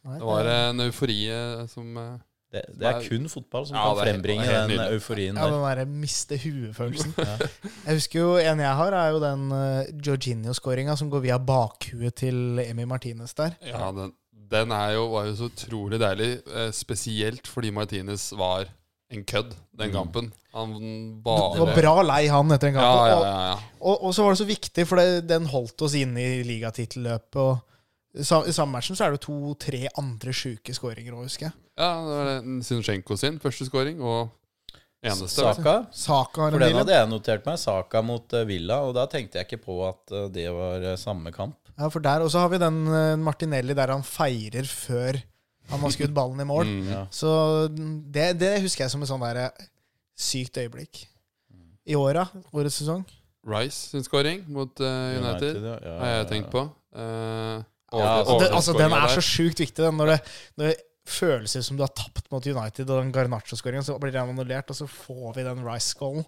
Det var en eufori eh, som eh, Det, det er kun fotball som Ja, kan frembringe helt den euforien Ja, den derre miste huet-følelsen. Jeg husker jo En jeg har, er jo den uh, Jorginho-skåringa som går via bakhuet til Emi Martinez der. Ja, den, den er jo, var jo så utrolig deilig. Eh, spesielt fordi Martinez var en kødd den Mm. kampen. Han Det var bra lei han etter den kampen. ja, Og, ja, ja. og, og så var det så viktig, for det, den holdt oss inne i ligatittelløpet. Og I samme matchen så er det to-tre andre sjuke skåringer òg, husker jeg. ja det var Sinchenko sin første scoring, og eneste. Saka. Saka For den hadde jeg notert meg. Saka mot eh, Villa. Og da tenkte jeg ikke på at eh, det var samme kamp. Ja, for der, Og så har vi den eh, Martinelli der han feirer før han har skutt ballen i mål. Mm. Ja. Så det, det husker jeg som et sånn der eh, sykt øyeblikk. I åra, årets sesong. Rice sin scoring mot uh, United, ja. Ja, har ja, jeg tenkt på. Eh, Ja, over- altså, Det, altså, den er er så der. sjukt viktig. Den, når, det, når det ut som du har tapt mot United, og den Garnaccio-skåringen, så blir den annullert, og så får vi den Rice-skålen.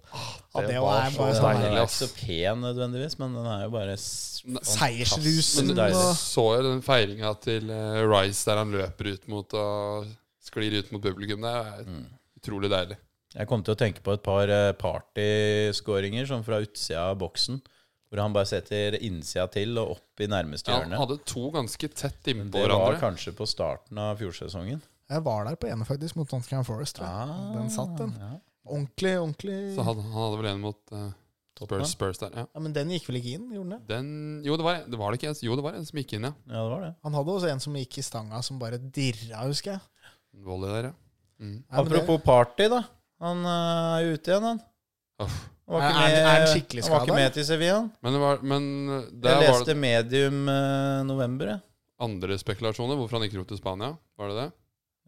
Ja, det var er så bare deilig. sånn Den er ikke så pen nødvendigvis, men den er jo bare Seiersrusen Men du så jo den feiringa til eh, Rice der han løper ut mot og sklir ut mot publikum. Det er Mm. utrolig deilig. Jeg kom til å tenke på et par eh, partyskåringer sånn fra utsida av boksen. Hvor han bare setter innsida til og opp i nærmeste Ja, han hadde to ganske tett innpå hverandre. det var hverandre. kanskje på starten av fjorsesongen. Jeg var der på ene, faktisk, mot Nottingham Forest. Ah, Den satt, den. Ja. Ordentlig, ordentlig Så han, han hadde vel en mot uh, Spurs, Spurs der. Ja. ja, Men den gikk vel ikke inn? gjorde den det? Den, jo, det var, det var det ikke en, jo, det var en som gikk inn, ja. ja, det var det. Han hadde også en som gikk i stanga, som bare dirra, husker jeg. Volley der, ja. Mm. Apropos party, da. Han eh, er ute igjen, han. Uff. Han var Er- ikke er- med, er han skikkelig han var ikke med til Sevilla. Men, det var, men eh, der Jeg var leste det medium eh, november, jeg. andre spekulasjoner. Hvorfor han ikke dro til Spania. Var det det?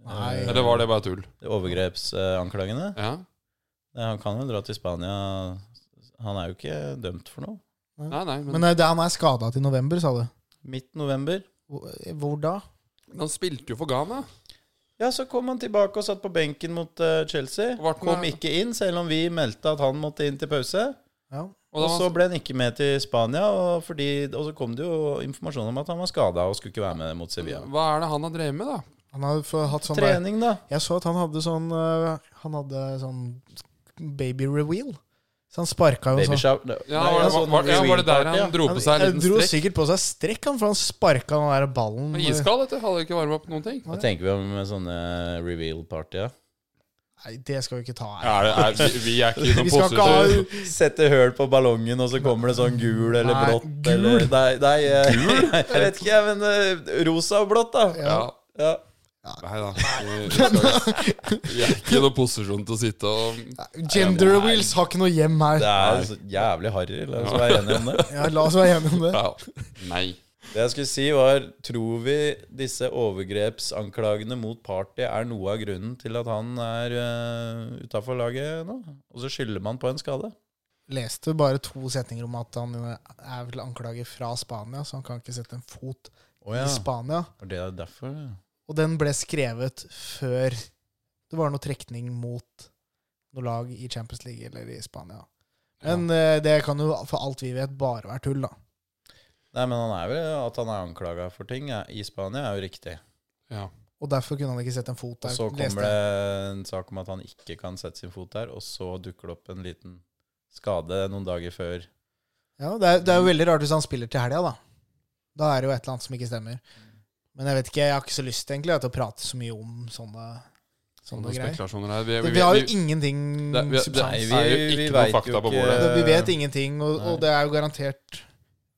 Nei. Eller var det bare tull? Overgrepsanklagene. Ja. Nei, Han kan jo dra til Spania. Han er jo ikke dømt for noe. Nei, nei, men, Men eh, det, han er skada til november, sa du. Midt november. Hvor, hvor da? han spilte jo for Ghana. Ja, så kom han tilbake og satt på benken mot uh, Chelsea. Vart Kom med- ikke inn, selv om vi meldte at han måtte inn til pause. Ja. Og, Og så ble han ikke med til Spania, og, fordi, og så kom det jo informasjon om at han var skada og skulle ikke være med mot Sevilla. hva er det han har drevet med, da? Han har hatt sånn der, Trening, da. Jeg så at han hadde sånn øh, Han hadde sånn baby reveal. Så han sparka jo sånn. Ja, var, var, det- sånn var, ja, var det der han dro på seg en liten strekk? Han dro sikkert på seg strekk, han, for han sparka den der ballen. Men Iskald, vet du. Hadde ikke varma opp noen ting. Hva tenker vi om sånne reveal-party? Ja? Nei, det skal vi ikke ta her. Ja, er, vi, vi er ikke i noen ikke ha Sette høl på ballongen, og så kommer det sånn gul eller Nei, blått. gul? Eller, nei, nei gul? jeg vet ikke, jeg, men eh, rosa og blått, da. Ja. Ja. Nei da. Vi, er ikke i noen posisjon til å sitte og Gender wheels har ikke noe hjem her. Det er så jævlig harry. La oss være enige om det. Ja, la oss være enige om det. ja. Nei. Det jeg skulle si var Tror vi disse overgrepsanklagene mot Party er noe av grunnen til at han er uh, utafor laget nå? Og så skylder man på en skade? Leste bare to setninger om at han er vel anklaget fra Spania, så han kan ikke sette en fot Å i Spania. Og det er derfor ja. Og den ble skrevet før det var noe trekning mot noe lag i Champions League eller i Spania. Men ja. det kan jo for alt vi vet bare være tull, da. Nei, men han er vel At han er anklaga for ting ja, i Spania, er jo riktig. Ja. Og derfor kunne han ikke sette en fot der. Og så kommer det en sak om at han ikke kan sette sin fot der, og så dukker det opp en liten skade noen dager før. Ja, det er, det er jo veldig rart hvis han spiller til helga, da. Da er det jo et eller annet som ikke stemmer. Men jeg vet ikke, jeg har ikke så lyst egentlig til å prate så mye om sånne, sånne spekulasjoner her. Vi, Vi, vi, har jo ingenting det- vi- substans. Jo ikke noe vet fakta jo på ikke- bordet. Vi vet ingenting, og, og det er jo garantert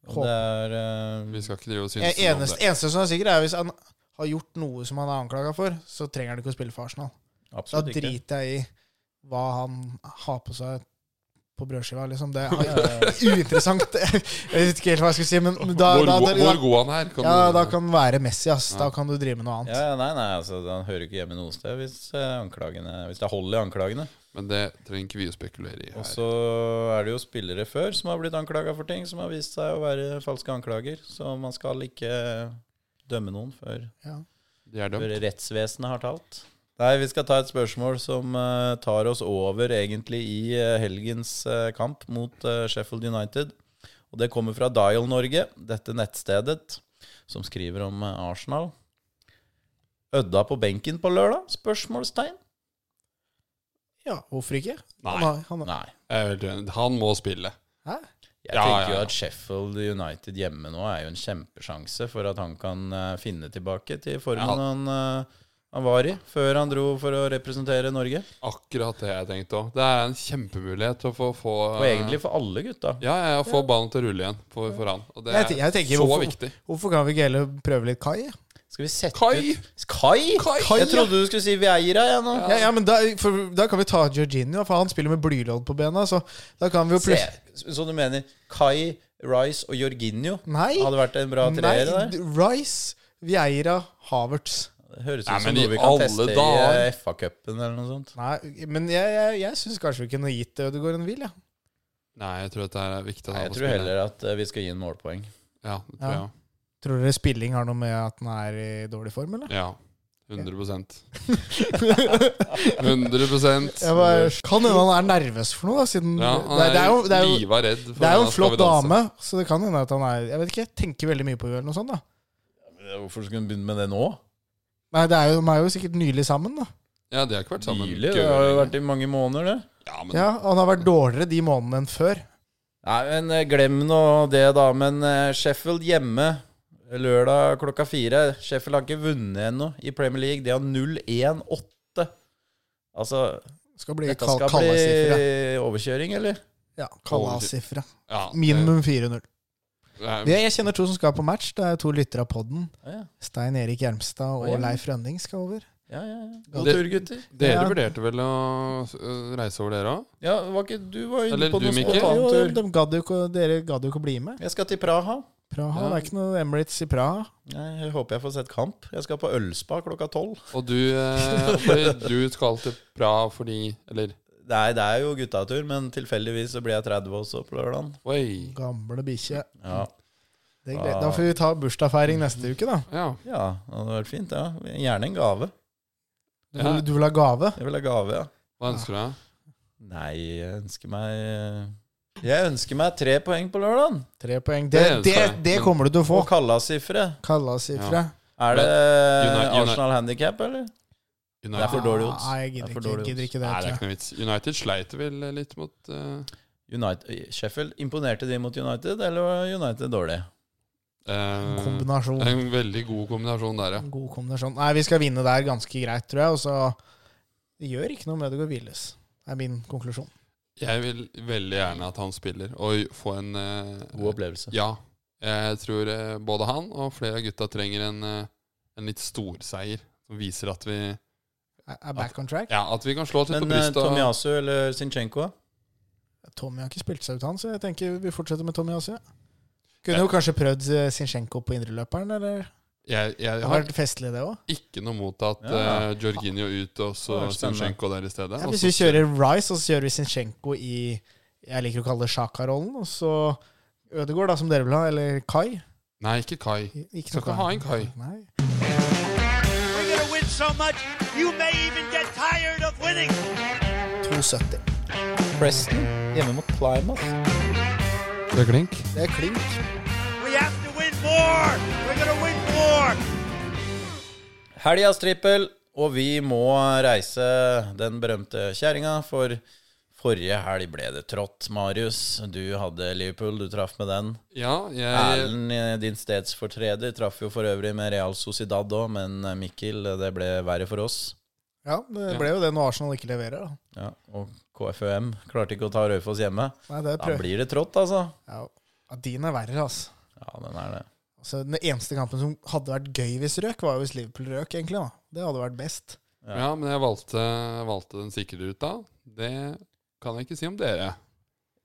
håp. det er uh, vi skal ikke drive og synes eneste, om eneste, det. eneste som er sikkert, er hvis han har gjort noe som han er anklaga for, så trenger han ikke å spille for Arsenal. Absolutt da driter jeg i hva han har på seg på brødskiva, liksom. Det er uinteressant. Jeg vet ikke helt hva jeg skal si, men da, hvor, da, der, hvor god han er. Kan ja, du, da kan være Messi, ass. Ja. Da kan du drive med noe annet. Ja, nei, nei, altså, Han hører ikke hjemme noe sted hvis, eh, hvis det er hold i anklagene. Men det trenger ikke vi å spekulere i Og så er det jo spillere før som har blitt anklaga for ting som har vist seg å være falske anklager. Så man skal ikke dømme noen før, Ja. Før rettsvesenet har talt. Nei, vi skal ta et spørsmål som eh, tar oss over egentlig i eh, helgens eh, kamp mot Sheffield United. Og det kommer fra Dial Norge, dette nettstedet som skriver om Arsenal. Ødda på benken på lørdag? Spørsmålstegn. Ja, hvorfor ikke? Nei. Han, han, Nei. Han må spille. Hæ? Jeg Ja, tenker jo ja. at Sheffield United hjemme nå er jo en kjempesjanse for at han kan finne tilbake til formen Ja. han, han var i før han dro for å representere Norge. Akkurat det jeg tenkte òg. Det er en kjempemulighet til å få, få Og egentlig for alle gutta. Ja, ja, få ballen til å rulle igjen for, for han. Og det Jeg er jeg tenker, så hvorfor- viktig. Hvorfor kan vi ikke heller prøve litt Kai? Skal vi sette Kai! ut Kai? Kai, Jeg trodde du skulle si Vieira, jeg nå. Ja, ja, men da, for, da kan vi ta Georginio, for han spiller med blylodd på bena. Så da kan vi jo Se, plutselig så du mener Kai, Rice og Jorginho Nei! hadde vært en bra treer der? Nei, Rice, Vieira, Havertz. Høres ut som noe vi kan teste dager. i FA-cupen eller noe sånt. Nei, men jeg, jeg, jeg syns kanskje vi kunne gitt Ødegaard en hvil, ja. Nei, jeg tror at det er viktig å ha Nei, han jeg tror heller at eh, vi skal gi en målpoeng. Ja, det tror Ja. jeg. Tror dere spilling har noe med at den er i dårlig form, eller? Ja. 100 100 Jeg bare, kan hende han er nervøs for noe, da, siden Ja, det, han det, er jo, det, er jo, liva redd. for det er jo denne en flott vi danse. dame, så det kan hende at han er Jeg vet ikke, tenker veldig mye på henne eller noe sånt, da. Hvorfor skulle hun begynne med det nå? Nei, det er jo, de er jo sikkert nylig sammen, da. Ja, de har ikke vært sammen. Nylig? Det har jo vært i mange måneder, det. Ja, men Ja, Han har vært dårligere de månedene enn før. Nei, men eh, glem nå det, da. Men eh, Sheffield hjemme lørdag klokka fire. Sheffield har ikke vunnet ennå i Premier League. De har 0-1-8. Altså, Skal bli dette skal bli overkjøring, eller? Ja, Kallas-sifre. ja, Minimum 4-0. Er- Jeg kjenner to som skal på match. Det er to lyttere av podden. Ja, ja. Stein Erik Hjelmstad og. Leif Rønning skal over. ja, ja, ja. God tur, gutter. Dere Ja. vurderte vel å øh, reise over, dere òg? Ja, var ikke du var inne Eller på du, noe Mikkel? Jo, spontantur? de gadd jo ikke, dere gadd jo ikke å bli med. Jeg skal til Praha. Praha, Ja. Det er ikke noe Emirates i Praha. Nei, jeg håper jeg får sett kamp. Jeg skal på Ølspa klokka tolv. Og du, eh, du skal til Praha fordi Eller Nei, det er jo guttatur, men tilfeldigvis så blir jeg 30 også på lørdag. Oi. Gamle bikkje. Ja. Det er greit. Da får vi ta bursdagsfeiring neste uke, da. Ja. ja, det hadde vært fint, ja. Gjerne en gave. Du vil, du vil ha gave? Jeg vil ha gave, ja. Hva ønsker du deg? Nei, jeg ønsker meg Jeg ønsker meg tre poeng på lørdag. Tre poeng. Det Det, er det, det. det kommer du til å få. Og kallasifre. Kallasifre. Er det United- Arsenal handikap, eller? United. Det er for dårlig odds. Nei, jeg gidder er ikke, jeg gidder ikke det. Nei, det er ikke noe vits. United sleit vel litt mot uh... United, Sheffield, imponerte de mot United, eller var United dårlig? En Kombinasjon. En veldig god kombinasjon der, ja. En god kombinasjon. Nei, vi skal vinne der ganske greit, tror jeg. Og så Det gjør ikke noe med det går hviles. Er min konklusjon. Jeg vil veldig gjerne at han spiller og få en eh, God opplevelse. Ja. Jeg tror eh, både han og flere av gutta trenger en, eh, en litt storseier som viser at vi Er back on track. Ja, at vi kan slå oss litt på Men eh, brystet. Tomiyasu eller Sinchenko? Tommy har ikke spilt seg ut, han, så jeg tenker vi fortsetter med Tommy også. Ja. Kunne jo kanskje prøvd Sinchenko Zinchenko på indreløperen, eller? Jeg, jeg Det har vært festlig, det òg. ikke noe mot at Ja. uh, Jorginho ut og så. Zinchenko der i stedet. Ja, hvis vi kjører Rice, og så kjører vi Sinchenko i Jeg liker å kalle det Sjaka-rollen, og så Ødegaard, da, som dere vil ha, eller Kai. Nei, ikke Kai. Ikke Skal ikke ha en Kai. Nei. So much, you may even get tired of winning. 2,70. Preston hjemme mot Plymouth. Det er klink. Det er klink. We have to win more. We're gonna win more. Helgas trippel, og vi må reise den berømte kjerringa, for forrige helg ble det trått. Marius, du hadde Liverpool, du traff med den. Ja, jeg Erlend, eh, din stedsfortreder, traff jo for øvrig med Real Sociedad òg, men eh, Mikkel, det ble verre for oss. Ja, det ble jo det når Arsenal ikke leverer, da. Ja, og KFUM klarte ikke å ta Raufoss hjemme. Nei, det Da blir det trått, altså. Ja, ja, din er verre, altså. Ja, den er det. altså. Den eneste kampen som hadde vært gøy hvis røk, var jo hvis Liverpool røk, egentlig. da. Det hadde vært best. Ja, men jeg valgte, valgte den sikre da. Det kan jeg ikke si om dere.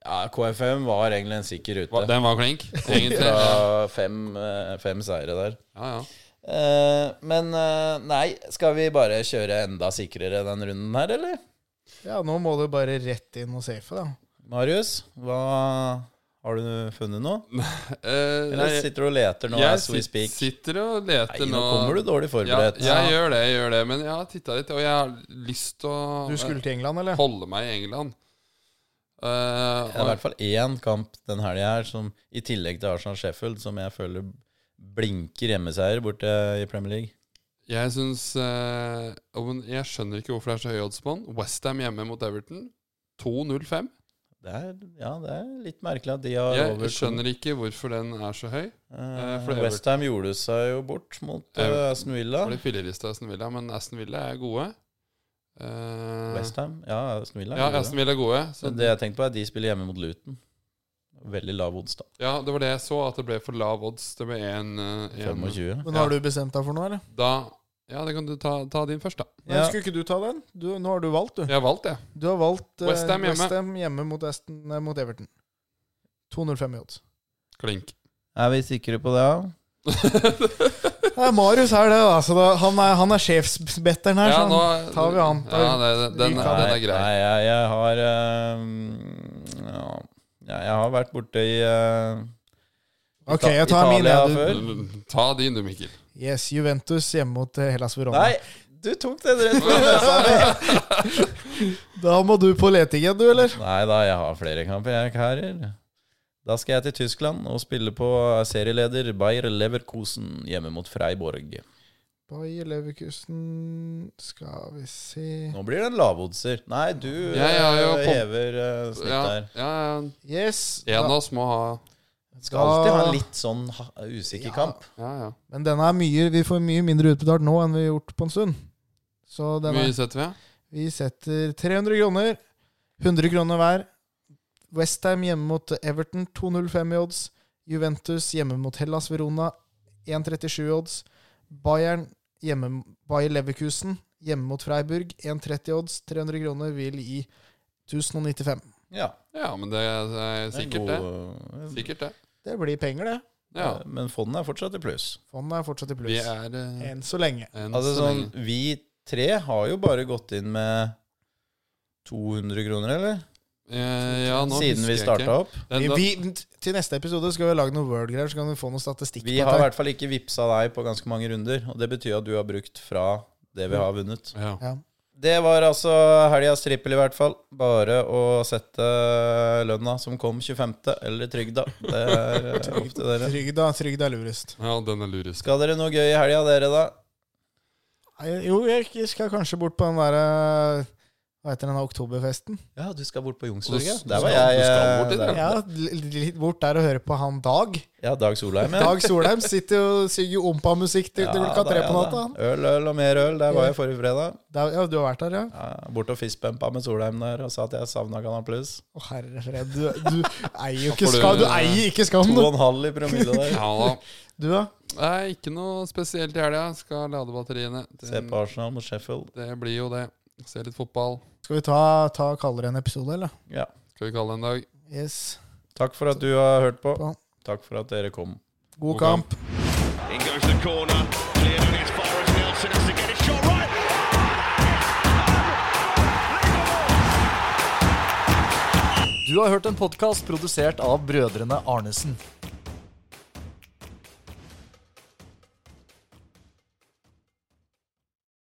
Ja, KFM var egentlig en sikker rute. Den var klink, egentlig. Fra fem, eh, fem seire der. Ja, ja. Uh, men uh, nei, skal vi bare kjøre enda sikrere den runden her, eller? Ja, nå må du bare rett inn og safe, da. Marius, hva har du funnet noe? Uh, Eller nei, sitter du og leter nå jeg as we speak? sitter og leter Nei, nå. nå kommer du dårlig Ja, forberedt. jeg gjør det, jeg gjør det. Men jeg har titta litt, og jeg har lyst til å Du skulle til England, eller? holde meg i England. Eh, Det er i hvert fall én kamp den helga her som i tillegg til Arsenal Sheffield, som jeg føler blinker hjemmeseier borte i Premier League. jeg syns uh, Jeg skjønner ikke hvorfor det er så høy odds på den. Westham hjemme mot Everton. 2-0-5. Er, ja, det er litt merkelig at de har Jeg over skjønner ikke hvorfor den er så høy. Uh, for Westham gjorde seg jo bort mot uh, Aston Villa. For de fillerlista Aston Villa, men Aston Villa er gode. Eh, Westham? Ja, Aston Villa. Ja, Aston. Villa er gode. Så Men det jeg tenkte på, er at de spiller hjemme mot Luton. Veldig lav odds, da. Ja, det var det jeg så, at det ble for lav odds. Det ble 1 25. Men har du bestemt deg for noe, eller? Da Ja, det kan du ta, ta din først, da. Nei, Ja. Skulle ikke du ta den? Du, nå har du valgt, du. Jeg har valgt det. Du har valgt uh, West Ham hjemme. West hjemme mot, Aston, eh, mot Everton. 2,05 i odds. Klink. Er vi sikre på det? Ja? Det er Marius her, det. da. Så da han er, han er sjefsbetteren her. Ja, så nå tar vi han. Ja, det, den, den, den er grei. Nei, jeg, jeg har uh, ja, Jeg har vært borte i uh, Ok, jeg tar min. Ja, Ta din, du, Mikkel. Yes, Juventus hjemme mot eh, Hellas Verona. Nei, du tok den rett fra nesa mi! Da må du på leting igjen, du, eller? Nei da, jeg har flere kamper, jeg, karer. Da skal jeg til Tyskland og spille på serieleder Bayer Leverkusen hjemme mot Freiborg. Bayer Leverkusen Skal vi se Nå blir det en lavoddser. Nei, du ja, ja, ja, eh, hever uh, snittet ja, Yes. En av oss må ha Skal alltid ha en litt sånn ha, usikker Ja. kamp. Ja, ja. men denne er mye Vi får mye mindre utbetalt nå enn vi har gjort på en stund. Så denne mye setter vi? Vi setter 300 kroner. 100 kroner hver. Westham hjemme mot Everton 2,05 i odds. Juventus hjemme mot Hellas Verona 1,37 i odds. Bayern hjemme Bayer Leverkusen hjemme mot Freiburg 1,30 i odds. 300 kroner vil gi 1095. Ja. Ja, men det er det er sikkert det. Sikkert det. Det blir penger, det. Ja. Men fondet er fortsatt i pluss. Fondet er fortsatt i Vi pluss. er uh, Enn så lenge. enn Altså så sånn, lenge. Vi tre har jo bare gått inn med 200 kroner, eller? Eh, Ja, nå Siden vi starta opp. Den, Vi, vi, til neste episode skal vi lage noen Word-greier, så kan vi få noe statistikk. Vi har i hvert fall ikke vippsa deg på ganske mange runder. Og det betyr at du har brukt fra det vi har vunnet. ja. Ja. Det var altså helgas trippel, i hvert fall. Bare å sette lønna som kom 25., eller trygda. Det er eh, opp til dere. Trygda, trygda er lurest. ja, den er lurest. Skal dere noe gøy i helga, dere, da? Jo, jeg skal kanskje bort på den derre Hva heter den oktoberfesten? Ja, du skal bort på Youngstorget. Der var jeg. du skal eh, bort der. Ja, litt bort der og høre på han Dag. Ja, Dag Solheim. ja. Dag Solheim sitter og synger ompa-musikk til, til klokka tre på natta. han. Øl, øl og mer øl. Der var jeg forrige fredag. Der, ja, du har vært der, ja? Ja, bort og fistbumpa med Solheim der og sa at jeg savna Canal Pluss. Å, herre fred. Du, du eier jo ikke skam. Du eier ikke skam, To og en halv i promille der. Ja da. Du, da? Nei, ikke noe spesielt i helga. Skal lade batteriene. Se på Arsenal mot Sheffield. det blir jo det. Se litt fotball. Skal vi ta, ta kalle det en episode, eller? Ja. Skal vi kalle det en dag. Yes. Takk for at du har hørt på. På. Takk for at dere kom. God God kamp. Right. Du har hørt en podkast produsert av brødrene Arnesen.